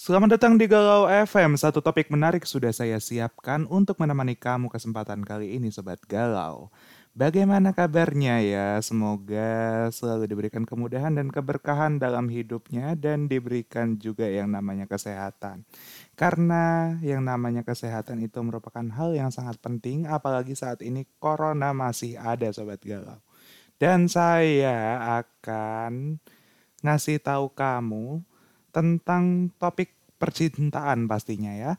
Selamat datang di Galau FM. Satu topik menarik sudah saya siapkan untuk menemani kamu kesempatan kali ini Sobat Galau. Bagaimana kabarnya ya? Semoga selalu diberikan kemudahan dan keberkahan dalam hidupnya dan diberikan juga yang namanya kesehatan. Karena yang namanya kesehatan itu merupakan hal yang sangat penting apalagi saat ini corona masih ada Sobat Galau. Dan saya akan ngasih tahu kamu tentang topik percintaan pastinya ya.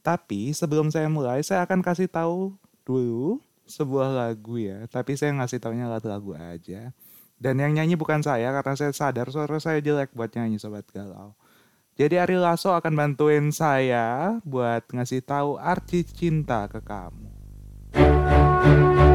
Tapi sebelum saya mulai, saya akan kasih tahu dulu sebuah lagu ya. Tapi saya ngasih taunya lagu-lagu aja. Dan yang nyanyi bukan saya karena saya sadar suara saya jelek buat nyanyi Sobat Galau. Jadi Ari Lasso akan bantuin saya buat ngasih tahu arti cinta ke kamu. bersama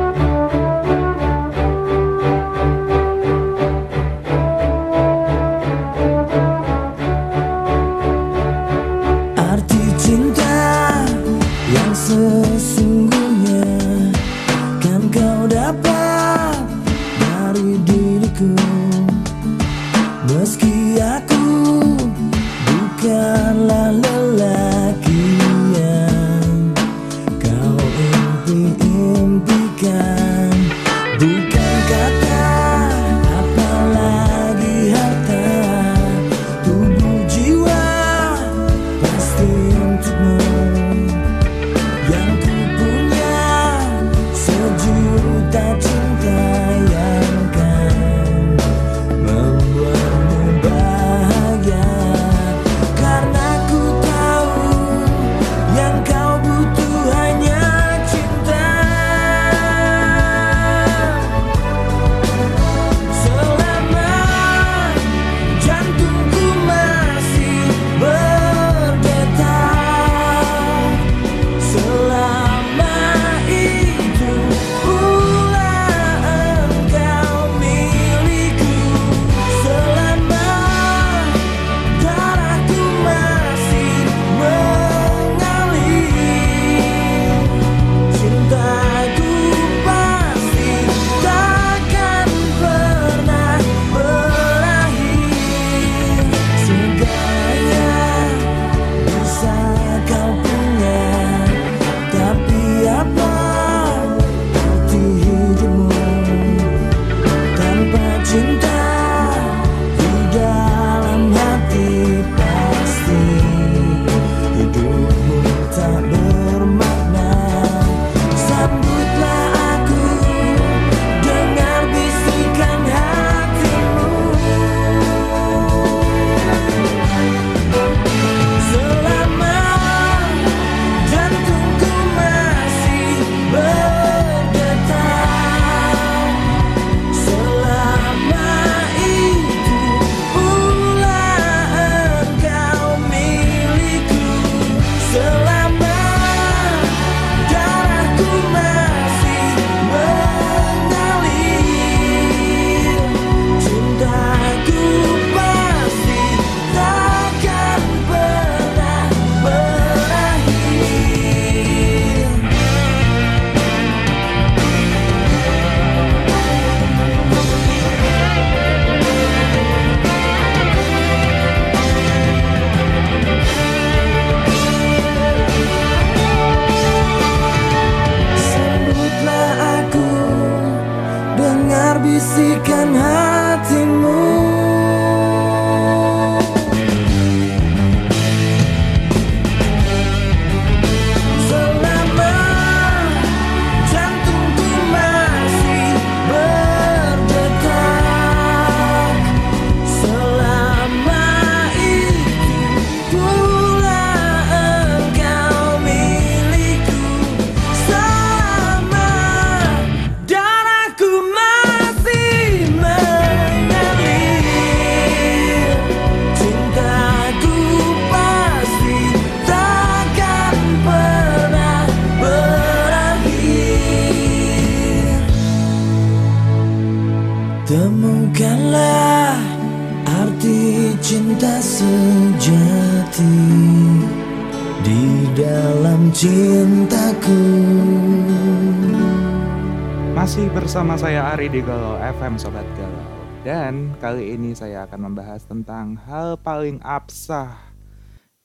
FM Sobat Galau Dan kali ini saya akan membahas tentang hal paling absah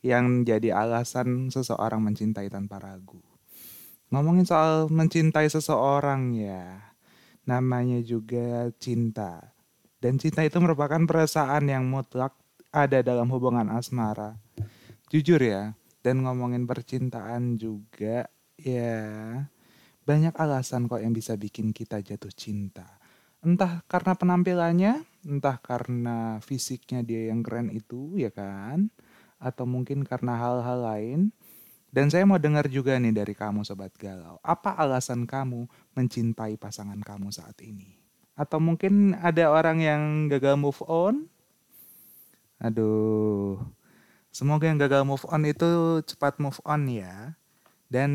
yang jadi alasan seseorang mencintai tanpa ragu. Ngomongin soal mencintai seseorang ya, namanya juga cinta. Dan cinta itu merupakan perasaan yang mutlak ada dalam hubungan asmara. Jujur ya, dan ngomongin percintaan juga ya banyak alasan kok yang bisa bikin kita jatuh cinta. Entah karena penampilannya, entah karena fisiknya dia yang keren itu ya kan, atau mungkin karena hal-hal lain. Dan saya mau dengar juga nih dari kamu sobat galau, apa alasan kamu mencintai pasangan kamu saat ini? Atau mungkin ada orang yang gagal move on? Aduh, semoga yang gagal move on itu cepat move on ya. Dan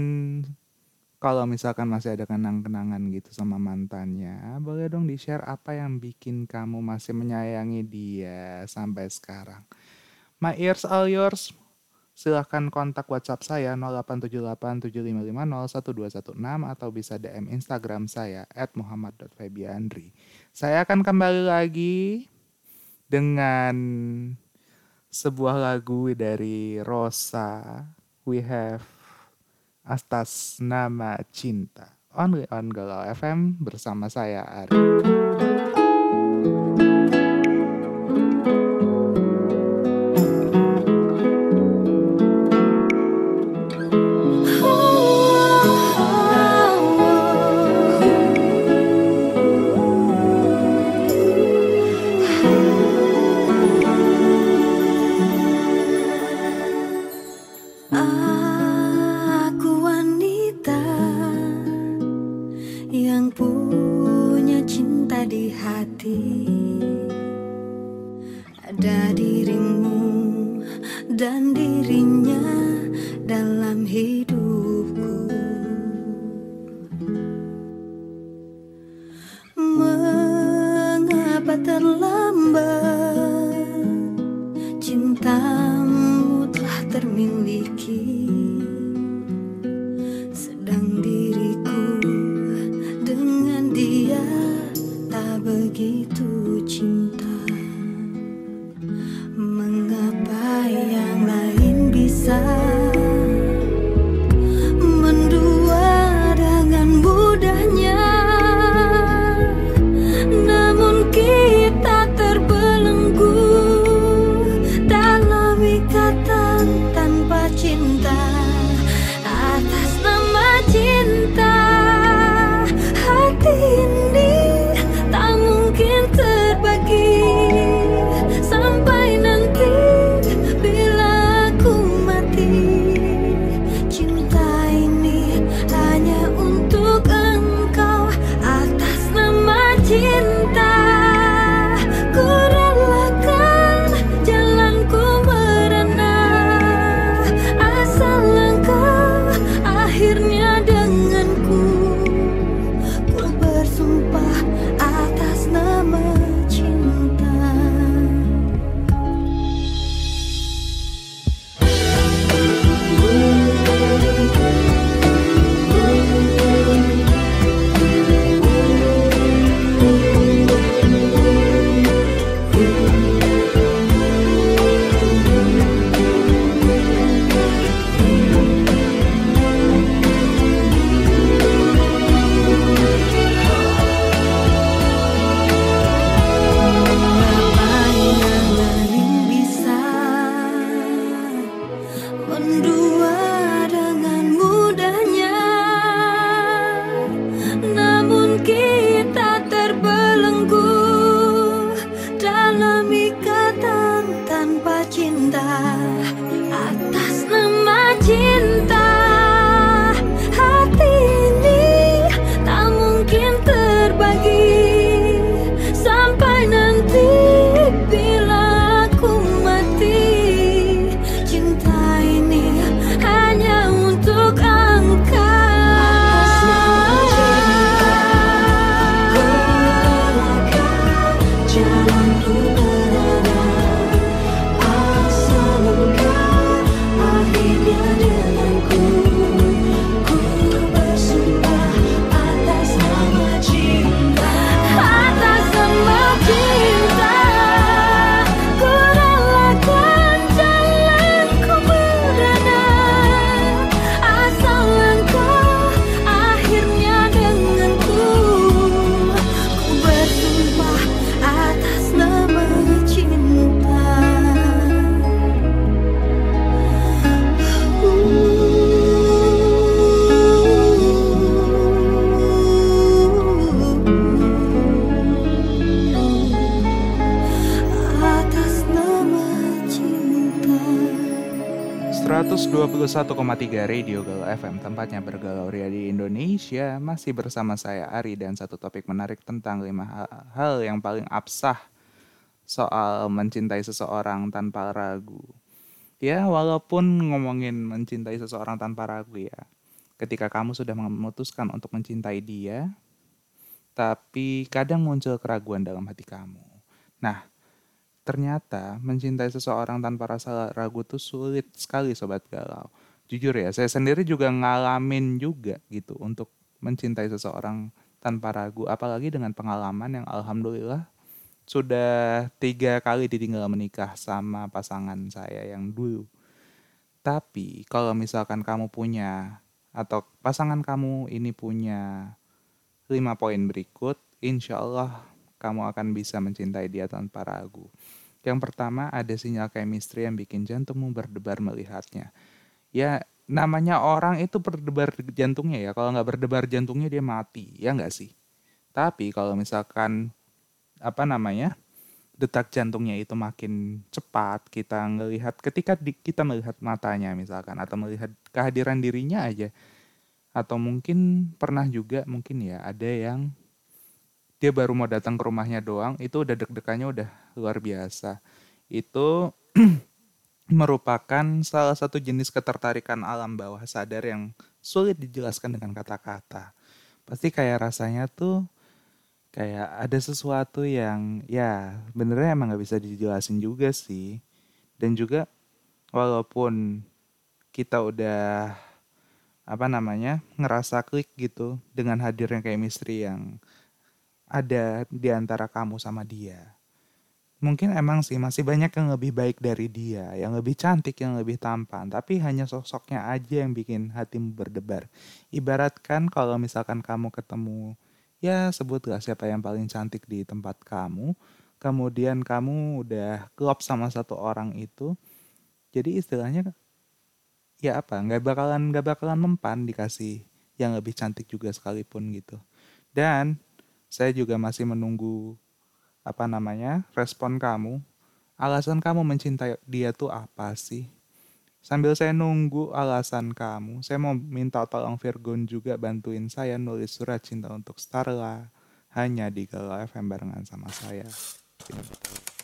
kalau misalkan masih ada kenang-kenangan gitu sama mantannya, boleh dong di-share apa yang bikin kamu masih menyayangi dia sampai sekarang. My ears all yours. Silahkan kontak WhatsApp saya 087875501216 atau bisa DM Instagram saya at muhammad.febiandri. Saya akan kembali lagi dengan sebuah lagu dari Rosa. We have atas nama cinta. Only on Galau FM bersama saya Ari. 121,3 Radio Galau FM tempatnya bergalau ria di Indonesia masih bersama saya Ari dan satu topik menarik tentang lima hal yang paling absah soal mencintai seseorang tanpa ragu. Ya walaupun ngomongin mencintai seseorang tanpa ragu ya, ketika kamu sudah memutuskan untuk mencintai dia, tapi kadang muncul keraguan dalam hati kamu. Nah, ternyata mencintai seseorang tanpa rasa ragu tuh sulit sekali sobat galau. Jujur ya, saya sendiri juga ngalamin juga gitu untuk mencintai seseorang tanpa ragu, apalagi dengan pengalaman yang alhamdulillah sudah tiga kali ditinggal menikah sama pasangan saya yang dulu. Tapi kalau misalkan kamu punya atau pasangan kamu ini punya lima poin berikut, insya Allah kamu akan bisa mencintai dia tanpa ragu. Yang pertama ada sinyal chemistry yang bikin jantungmu berdebar melihatnya. Ya namanya orang itu berdebar jantungnya ya. Kalau nggak berdebar jantungnya dia mati, ya nggak sih? Tapi kalau misalkan apa namanya detak jantungnya itu makin cepat kita melihat ketika di, kita melihat matanya misalkan atau melihat kehadiran dirinya aja atau mungkin pernah juga mungkin ya ada yang dia baru mau datang ke rumahnya doang itu udah deg-degannya udah luar biasa. Itu merupakan salah satu jenis ketertarikan alam bawah sadar yang sulit dijelaskan dengan kata-kata. Pasti kayak rasanya tuh kayak ada sesuatu yang ya benernya emang nggak bisa dijelasin juga sih. Dan juga walaupun kita udah apa namanya ngerasa klik gitu dengan hadirnya chemistry yang ada di antara kamu sama dia. Mungkin emang sih masih banyak yang lebih baik dari dia, yang lebih cantik, yang lebih tampan, tapi hanya sosoknya aja yang bikin hatimu berdebar. Ibaratkan kalau misalkan kamu ketemu, ya sebutlah siapa yang paling cantik di tempat kamu, kemudian kamu udah klop sama satu orang itu, jadi istilahnya ya apa nggak bakalan nggak bakalan mempan dikasih yang lebih cantik juga sekalipun gitu dan saya juga masih menunggu apa namanya respon kamu. Alasan kamu mencintai dia tuh apa sih? Sambil saya nunggu alasan kamu, saya mau minta tolong Virgon juga bantuin saya nulis surat cinta untuk Starla hanya di Galau FM barengan sama saya. Tidak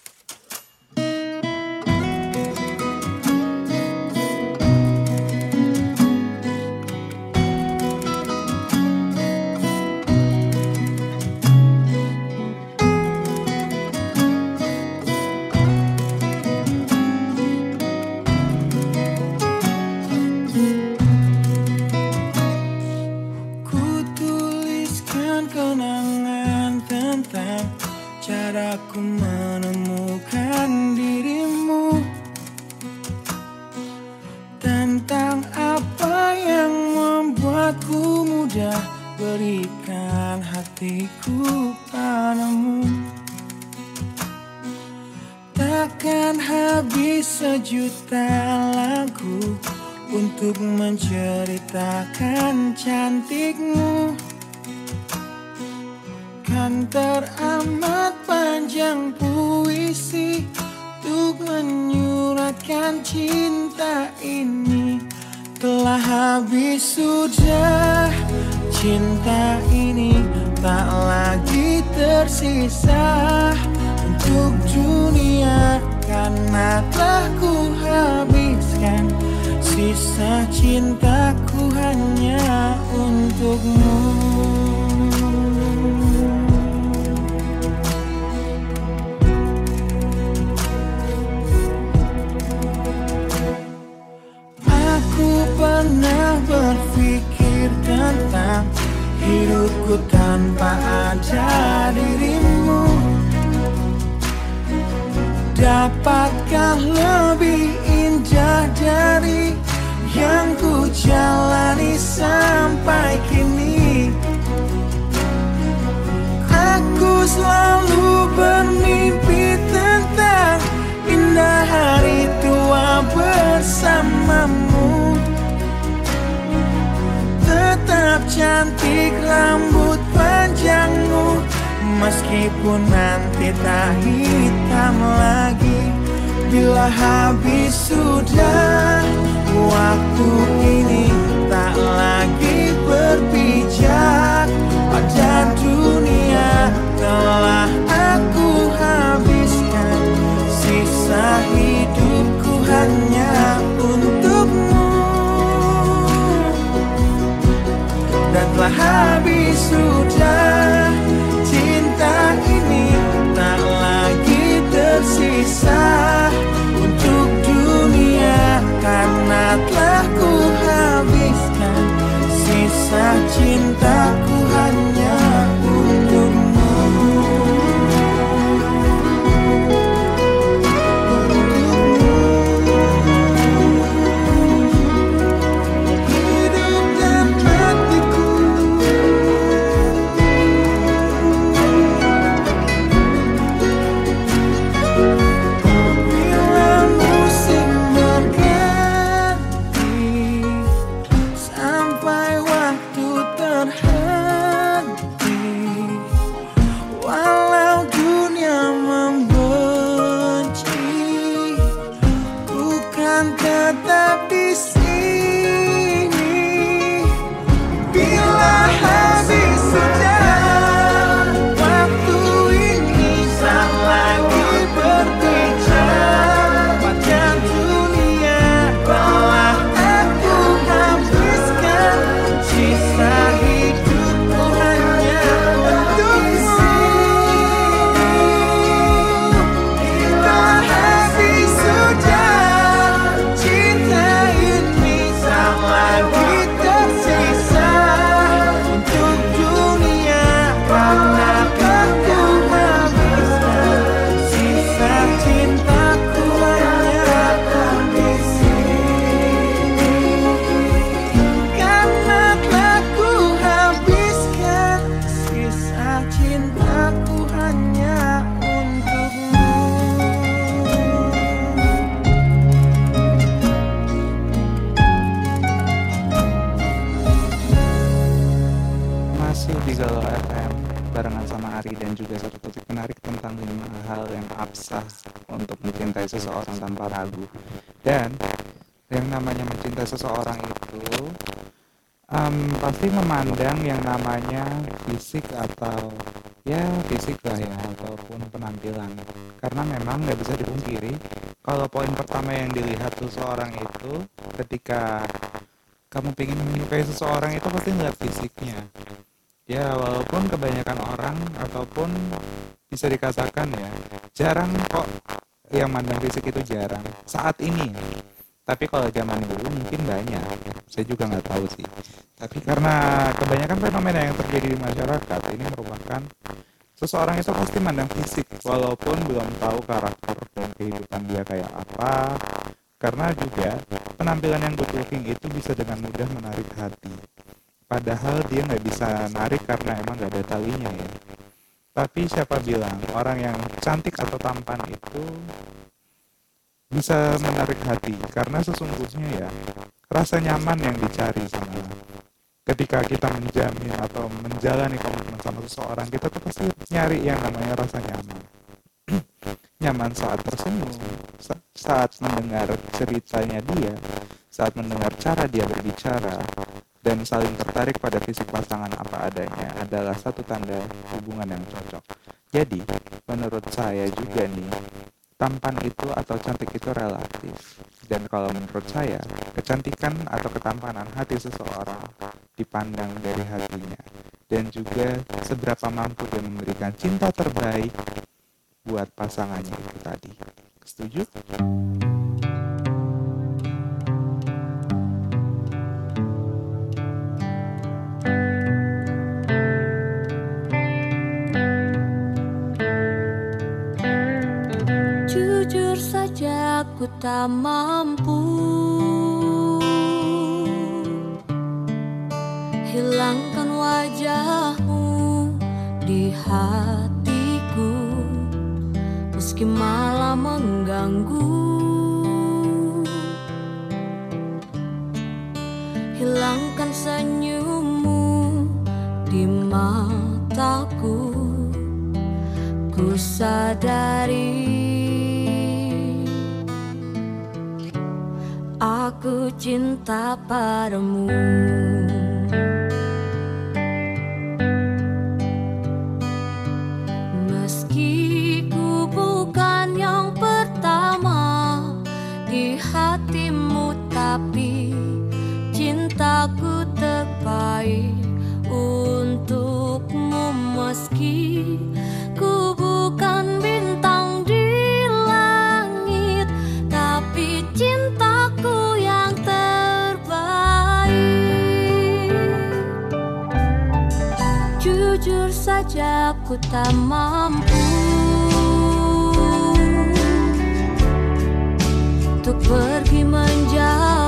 Dapatkah lebih indah dari yang ku jalani sampai kini? Aku selalu bermimpi tentang indah hari tua bersamamu. Tetap cantik rambut panjangmu Meskipun nanti tak hitam lagi Bila habis sudah waktu ini tak lagi berpijak. Pada dunia telah aku habiskan. Sisa hidupku hanya untukmu. Dan telah habis sudah cintaku memandang yang namanya fisik atau ya fisik lah ya ataupun penampilan. Karena memang nggak bisa dipungkiri kalau poin pertama yang dilihat seseorang itu ketika kamu pengen menyukai seseorang itu pasti ngeliat fisiknya. Ya walaupun kebanyakan orang ataupun bisa dikatakan ya jarang kok yang mandang fisik itu jarang. Saat ini tapi kalau zaman dulu mungkin banyak. Saya juga nggak tahu sih. Tapi karena kebanyakan fenomena yang terjadi di masyarakat ini merupakan seseorang itu pasti mandang fisik. Walaupun belum tahu karakter dan kehidupan dia kayak apa karena juga penampilan yang good looking itu bisa dengan mudah menarik hati. Padahal dia nggak bisa narik karena emang nggak ada talinya ya. Tapi siapa bilang orang yang cantik atau tampan itu bisa menarik hati karena sesungguhnya ya rasa nyaman yang dicari sama ketika kita menjamin atau menjalani komitmen sama seseorang kita tuh pasti nyari yang namanya rasa nyaman. Nyaman saat tersenyum sa- saat mendengar ceritanya dia saat mendengar cara dia berbicara dan saling tertarik pada fisik pasangan apa adanya adalah satu tanda hubungan yang cocok. Jadi menurut saya juga nih tampan itu atau cantik itu relatif. Dan kalau menurut saya, kecantikan atau ketampanan hati seseorang dipandang dari hatinya. Dan juga seberapa mampu dia memberikan cinta terbaik buat pasangannya itu tadi. Setuju? Jujur saja aku tak mampu. Hilangkan wajahmu di hatiku Meski malah mengganggu. Hilangkan senyummu di mataku Ku sadari Cinta padamu saja aku tak mampu Untuk pergi menjauh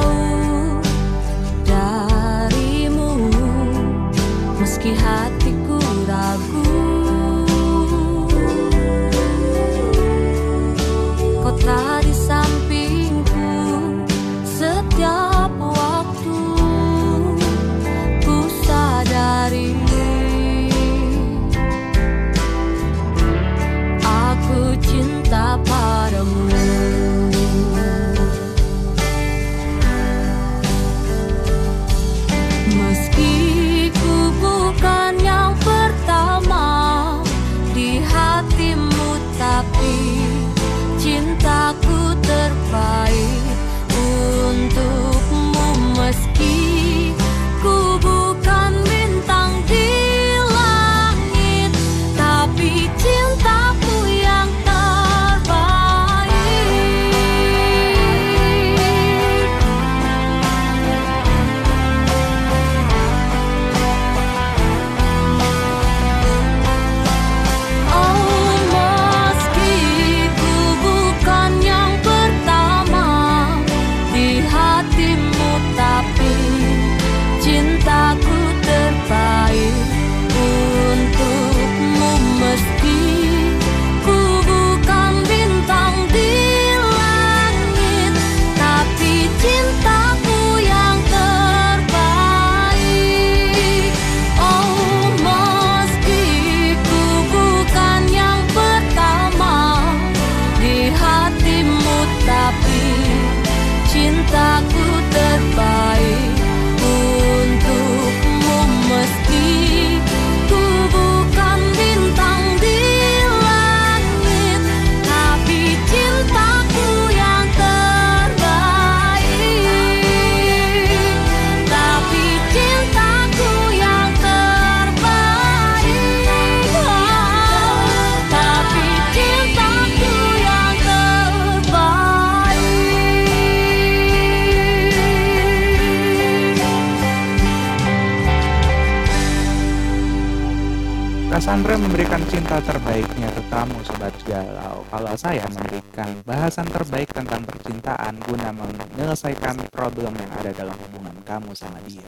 Cassandra memberikan cinta terbaiknya ke kamu Sobat Galau. Kalau saya memberikan bahasan terbaik tentang percintaan Guna menyelesaikan problem yang ada dalam hubungan kamu sama dia.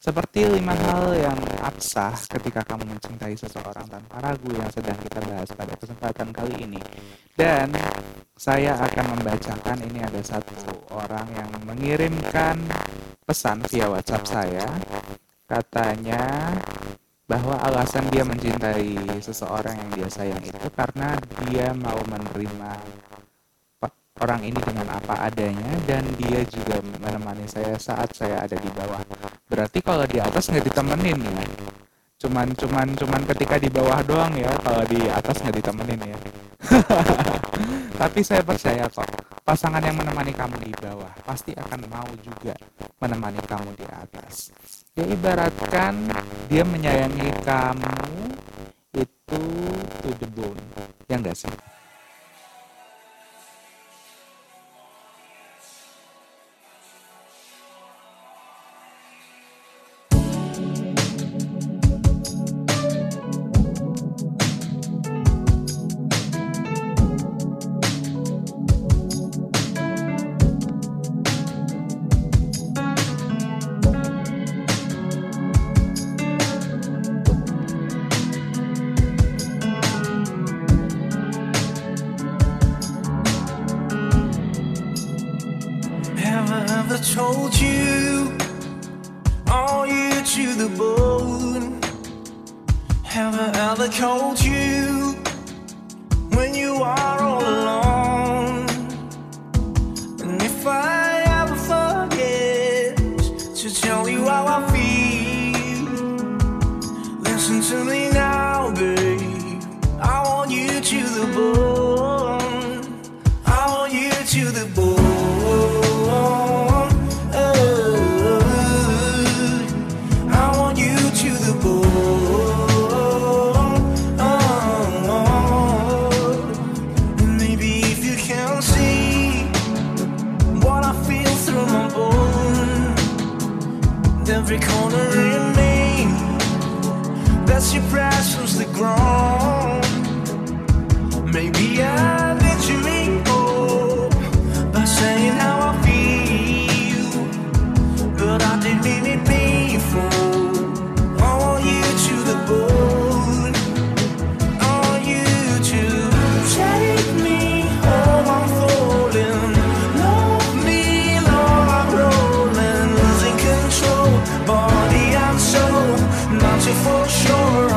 Seperti lima hal yang absah ketika kamu mencintai seseorang tanpa ragu yang sedang kita bahas pada kesempatan kali ini. Dan saya akan membacakan ini ada satu orang yang mengirimkan pesan via WhatsApp saya. Katanya bahwa alasan dia mencintai seseorang yang dia sayang itu karena dia mau menerima orang ini dengan apa adanya dan dia juga menemani saya saat saya ada di bawah. Berarti kalau di atas nggak ditemenin ya. Cuman cuman cuman ketika di bawah doang ya, kalau di atas nggak ditemenin ya. Tapi saya percaya kok pasangan yang menemani kamu di bawah pasti akan mau juga menemani kamu di atas. Ya ibaratkan dia menyayangi kamu itu to the bone. Ya enggak?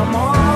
Sure, I'm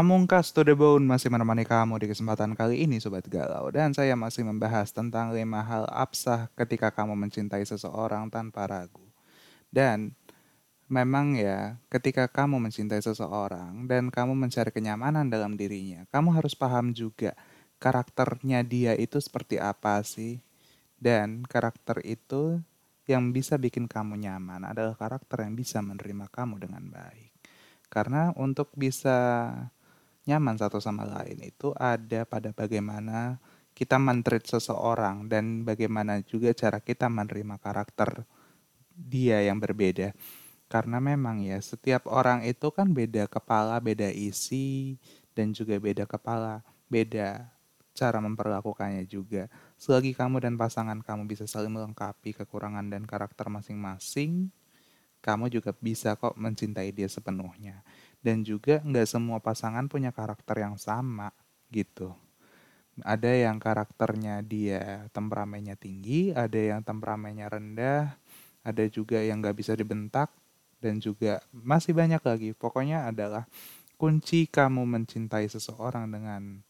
Pamungkas to the Bone masih menemani kamu di kesempatan kali ini Sobat Galau. Dan saya masih membahas tentang lima hal absah ketika kamu mencintai seseorang tanpa ragu. Dan memang ya ketika kamu mencintai seseorang dan kamu mencari kenyamanan dalam dirinya Kamu harus paham juga karakternya dia itu seperti apa sih. Dan karakter itu yang bisa bikin kamu nyaman adalah karakter yang bisa menerima kamu dengan baik. Karena untuk bisa nyaman satu sama lain itu ada pada bagaimana kita mentreat seseorang dan bagaimana juga cara kita menerima karakter dia yang berbeda. Karena memang ya setiap orang itu kan beda kepala, beda isi dan juga beda kepala, beda cara memperlakukannya juga. Selagi kamu dan pasangan kamu bisa saling melengkapi kekurangan dan karakter masing-masing, kamu juga bisa kok mencintai dia sepenuhnya dan juga nggak semua pasangan punya karakter yang sama gitu. Ada yang karakternya dia temperamennya tinggi, ada yang temperamennya rendah, ada juga yang nggak bisa dibentak, dan juga masih banyak lagi. Pokoknya adalah kunci kamu mencintai seseorang dengan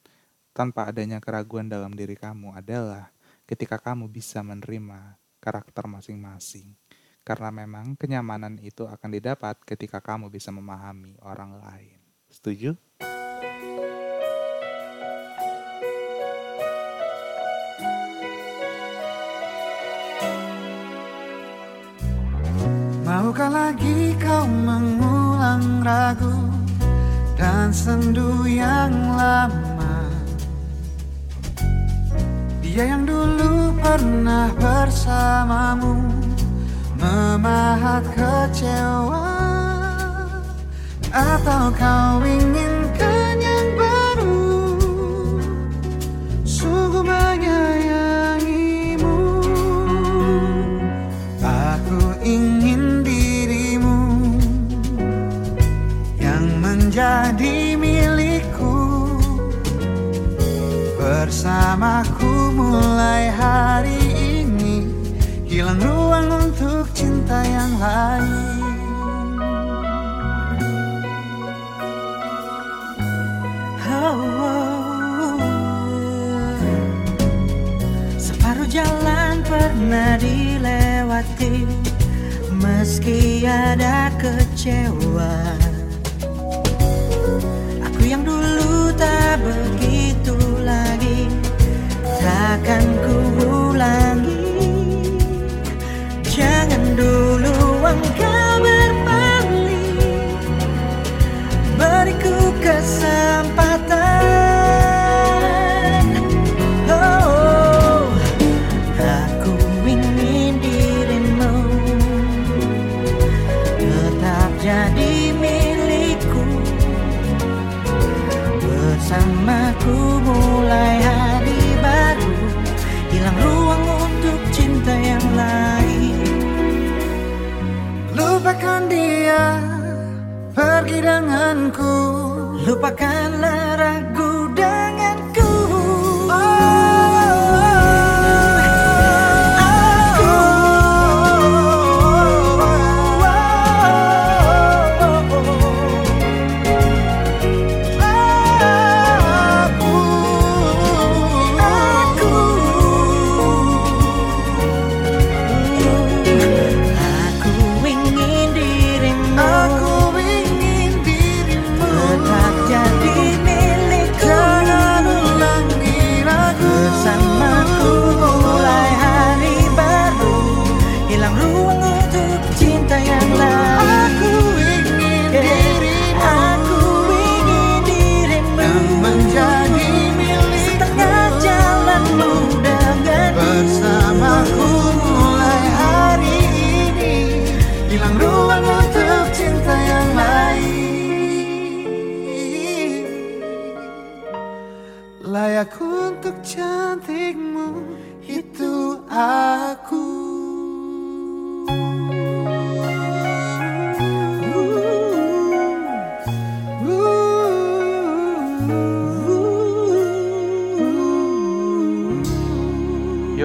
tanpa adanya keraguan dalam diri kamu adalah ketika kamu bisa menerima karakter masing-masing. Karena memang kenyamanan itu akan didapat ketika kamu bisa memahami orang lain. Setuju? Maukah lagi kau mengulang ragu dan sendu yang lama Dia yang dulu pernah bersamamu memahat kecewa. Atau kau inginkan yang baru? Sungguh menyayangimu. Aku ingin dirimu yang menjadi milikku. Bersamaku mulai hari hilang ruang untuk cinta yang lain oh, oh. Separuh jalan pernah dilewati Meski ada kecewa Lupakanlah Hilang ruang untuk cinta yang lain. Layak untuk cantikmu Itu aku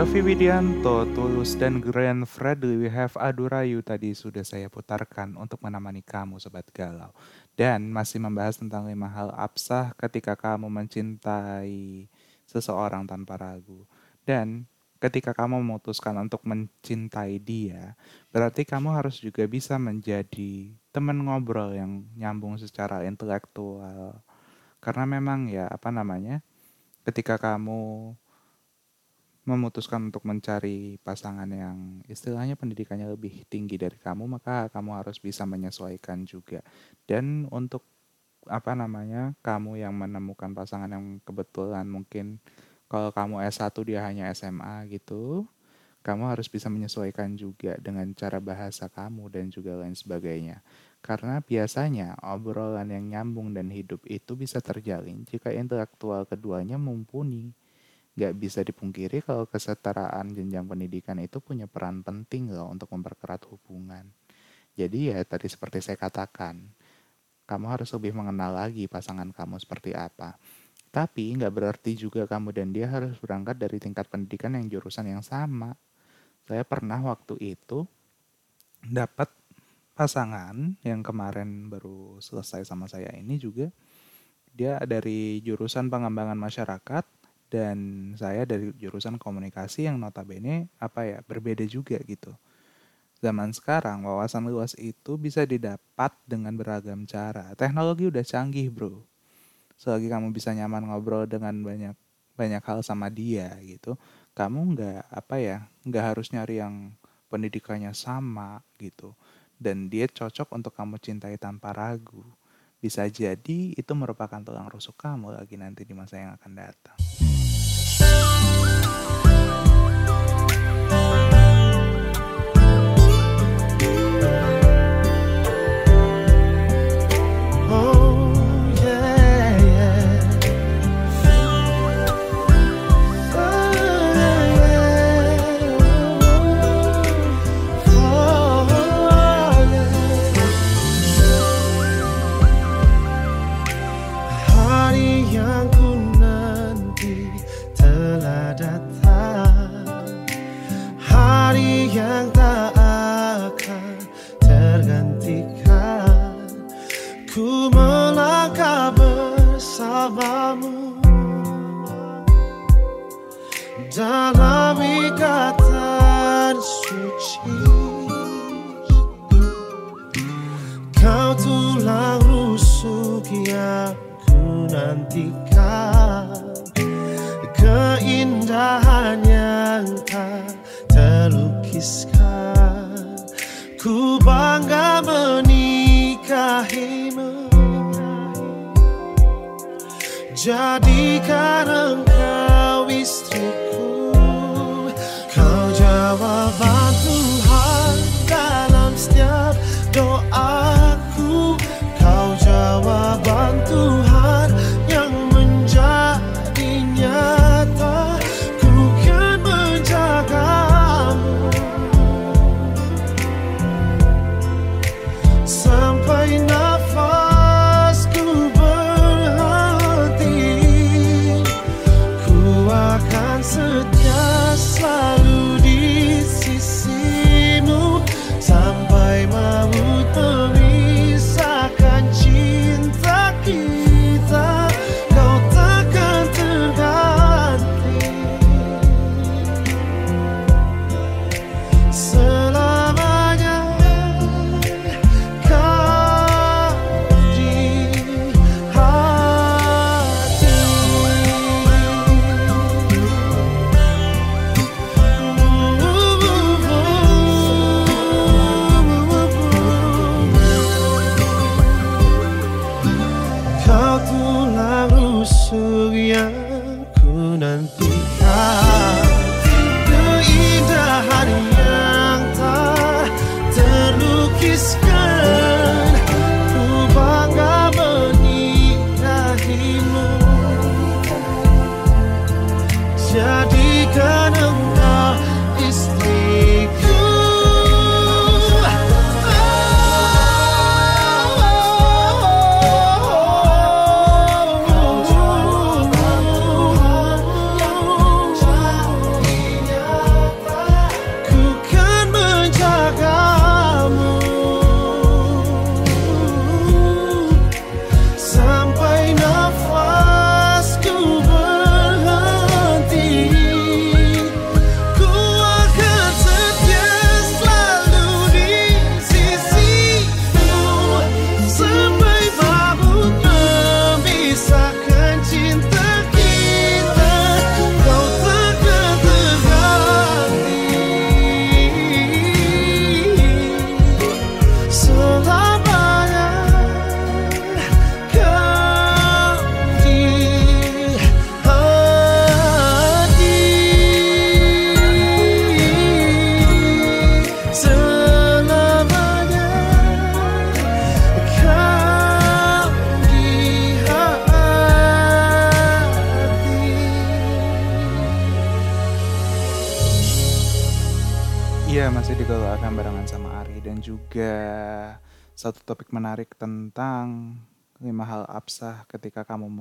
Yofi Widianto, Tulus, dan Grand Fredly We Have Adurayu tadi sudah saya putarkan untuk menemani kamu Sobat Galau. dan masih membahas tentang lima hal absah ketika kamu mencintai seseorang tanpa ragu. Dan ketika kamu memutuskan untuk mencintai dia, berarti kamu harus juga bisa menjadi teman ngobrol yang nyambung secara intelektual. Karena memang ya apa namanya, ketika kamu memutuskan untuk mencari pasangan yang istilahnya pendidikannya lebih tinggi dari kamu, maka kamu harus bisa menyesuaikan juga. Dan untuk apa namanya, kamu yang menemukan pasangan yang kebetulan mungkin kalau kamu S1 dia hanya SMA gitu, kamu harus bisa menyesuaikan juga dengan cara bahasa kamu dan juga lain sebagainya. Karena biasanya obrolan yang nyambung dan hidup itu bisa terjalin jika intelektual keduanya mumpuni. Gak bisa dipungkiri kalau kesetaraan jenjang pendidikan itu punya peran penting loh untuk memperkerat hubungan. Jadi ya tadi seperti saya katakan, kamu harus lebih mengenal lagi pasangan kamu seperti apa. Tapi nggak berarti juga kamu dan dia harus berangkat dari tingkat pendidikan yang jurusan yang sama. Saya pernah waktu itu dapat pasangan yang kemarin baru selesai sama saya ini juga dia dari jurusan pengembangan masyarakat dan saya dari jurusan komunikasi yang notabene apa ya berbeda juga gitu. Zaman sekarang wawasan luas itu bisa didapat dengan beragam cara. Teknologi udah canggih, Bro. Selagi kamu bisa nyaman ngobrol dengan banyak banyak hal sama dia gitu, kamu nggak apa ya, nggak harus nyari yang pendidikannya sama gitu. Dan dia cocok untuk kamu cintai tanpa ragu. Bisa jadi itu merupakan tulang rusuk kamu lagi nanti di masa yang akan datang. dalam ikatan suci. Kau tulang rusuk yang ku nantikan. Keindahan yang tak terlukiskan. Ku bangga menikahimu. Jadi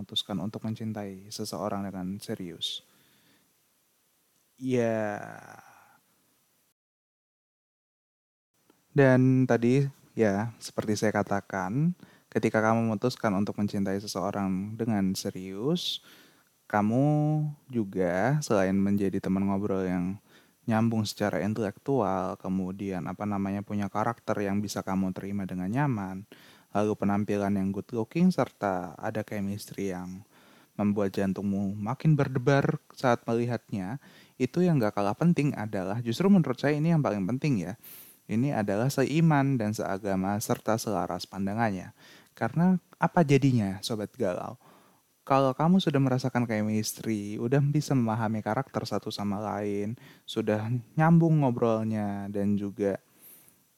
memutuskan untuk mencintai seseorang dengan serius. Ya. Dan tadi ya, seperti saya katakan, ketika kamu memutuskan untuk mencintai seseorang dengan serius, kamu juga selain menjadi teman ngobrol yang nyambung secara intelektual, kemudian apa namanya punya karakter yang bisa kamu terima dengan nyaman, lalu penampilan yang good looking serta ada chemistry yang membuat jantungmu makin berdebar saat melihatnya, itu yang gak kalah penting adalah justru menurut saya ini yang paling penting ya. Ini adalah seiman dan seagama serta selaras pandangannya. Karena apa jadinya sobat galau? kalau kamu sudah merasakan chemistry, udah bisa memahami karakter satu sama lain, sudah nyambung ngobrolnya dan juga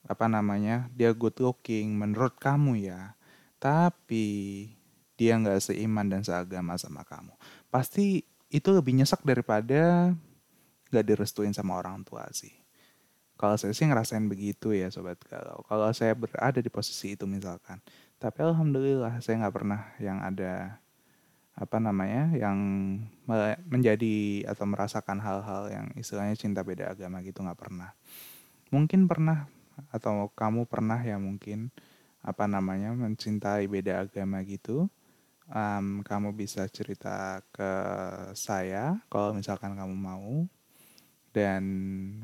apa namanya dia good looking menurut kamu ya, tapi dia nggak seiman dan seagama sama kamu, pasti itu lebih nyesek daripada nggak direstuin sama orang tua sih. Kalau saya sih ngerasain begitu ya sobat kalau kalau saya berada di posisi itu misalkan, tapi alhamdulillah saya nggak pernah yang ada apa namanya yang menjadi atau merasakan hal-hal yang istilahnya cinta beda agama gitu nggak pernah. Mungkin pernah atau kamu pernah ya mungkin apa namanya mencintai beda agama gitu um, kamu bisa cerita ke saya kalau misalkan kamu mau dan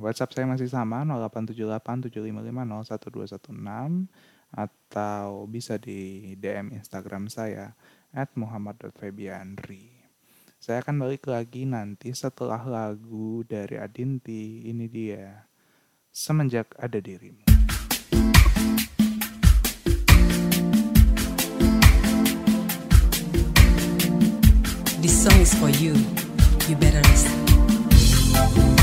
WhatsApp saya masih sama 087875501216 atau bisa di DM Instagram saya at muhammad.febianri. Saya akan balik lagi nanti setelah lagu dari Adinti. Ini dia, Semenjak Ada Dirimu. This song is for you. You better listen.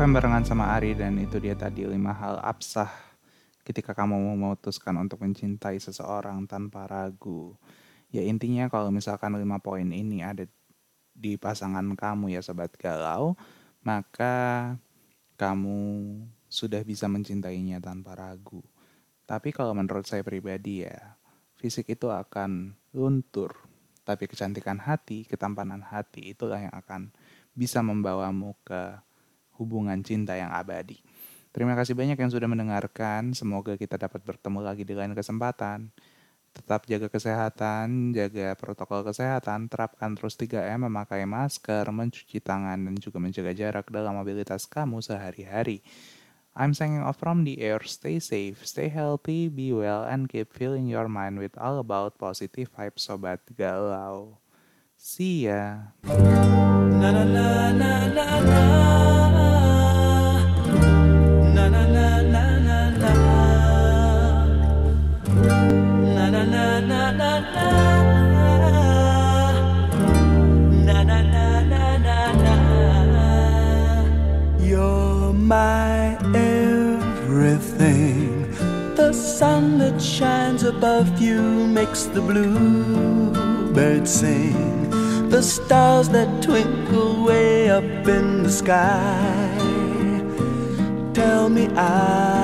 FM barengan sama Ari dan itu dia tadi lima hal absah ketika kamu memutuskan untuk mencintai seseorang tanpa ragu. Ya intinya kalau misalkan lima poin ini ada di pasangan kamu ya sobat galau, maka kamu sudah bisa mencintainya tanpa ragu. Tapi kalau menurut saya pribadi ya, fisik itu akan luntur. Tapi kecantikan hati, ketampanan hati itulah yang akan bisa membawamu ke hubungan cinta yang abadi. Terima kasih banyak yang sudah mendengarkan. Semoga kita dapat bertemu lagi di lain kesempatan. Tetap jaga kesehatan, jaga protokol kesehatan, terapkan terus 3M, memakai masker, mencuci tangan, dan juga menjaga jarak dalam mobilitas kamu sehari-hari. I'm signing off from the air. Stay safe, stay healthy, be well, and keep filling your mind with all about positive vibes, Sobat Galau. See ya. Stars that twinkle way up in the sky. Tell me I'm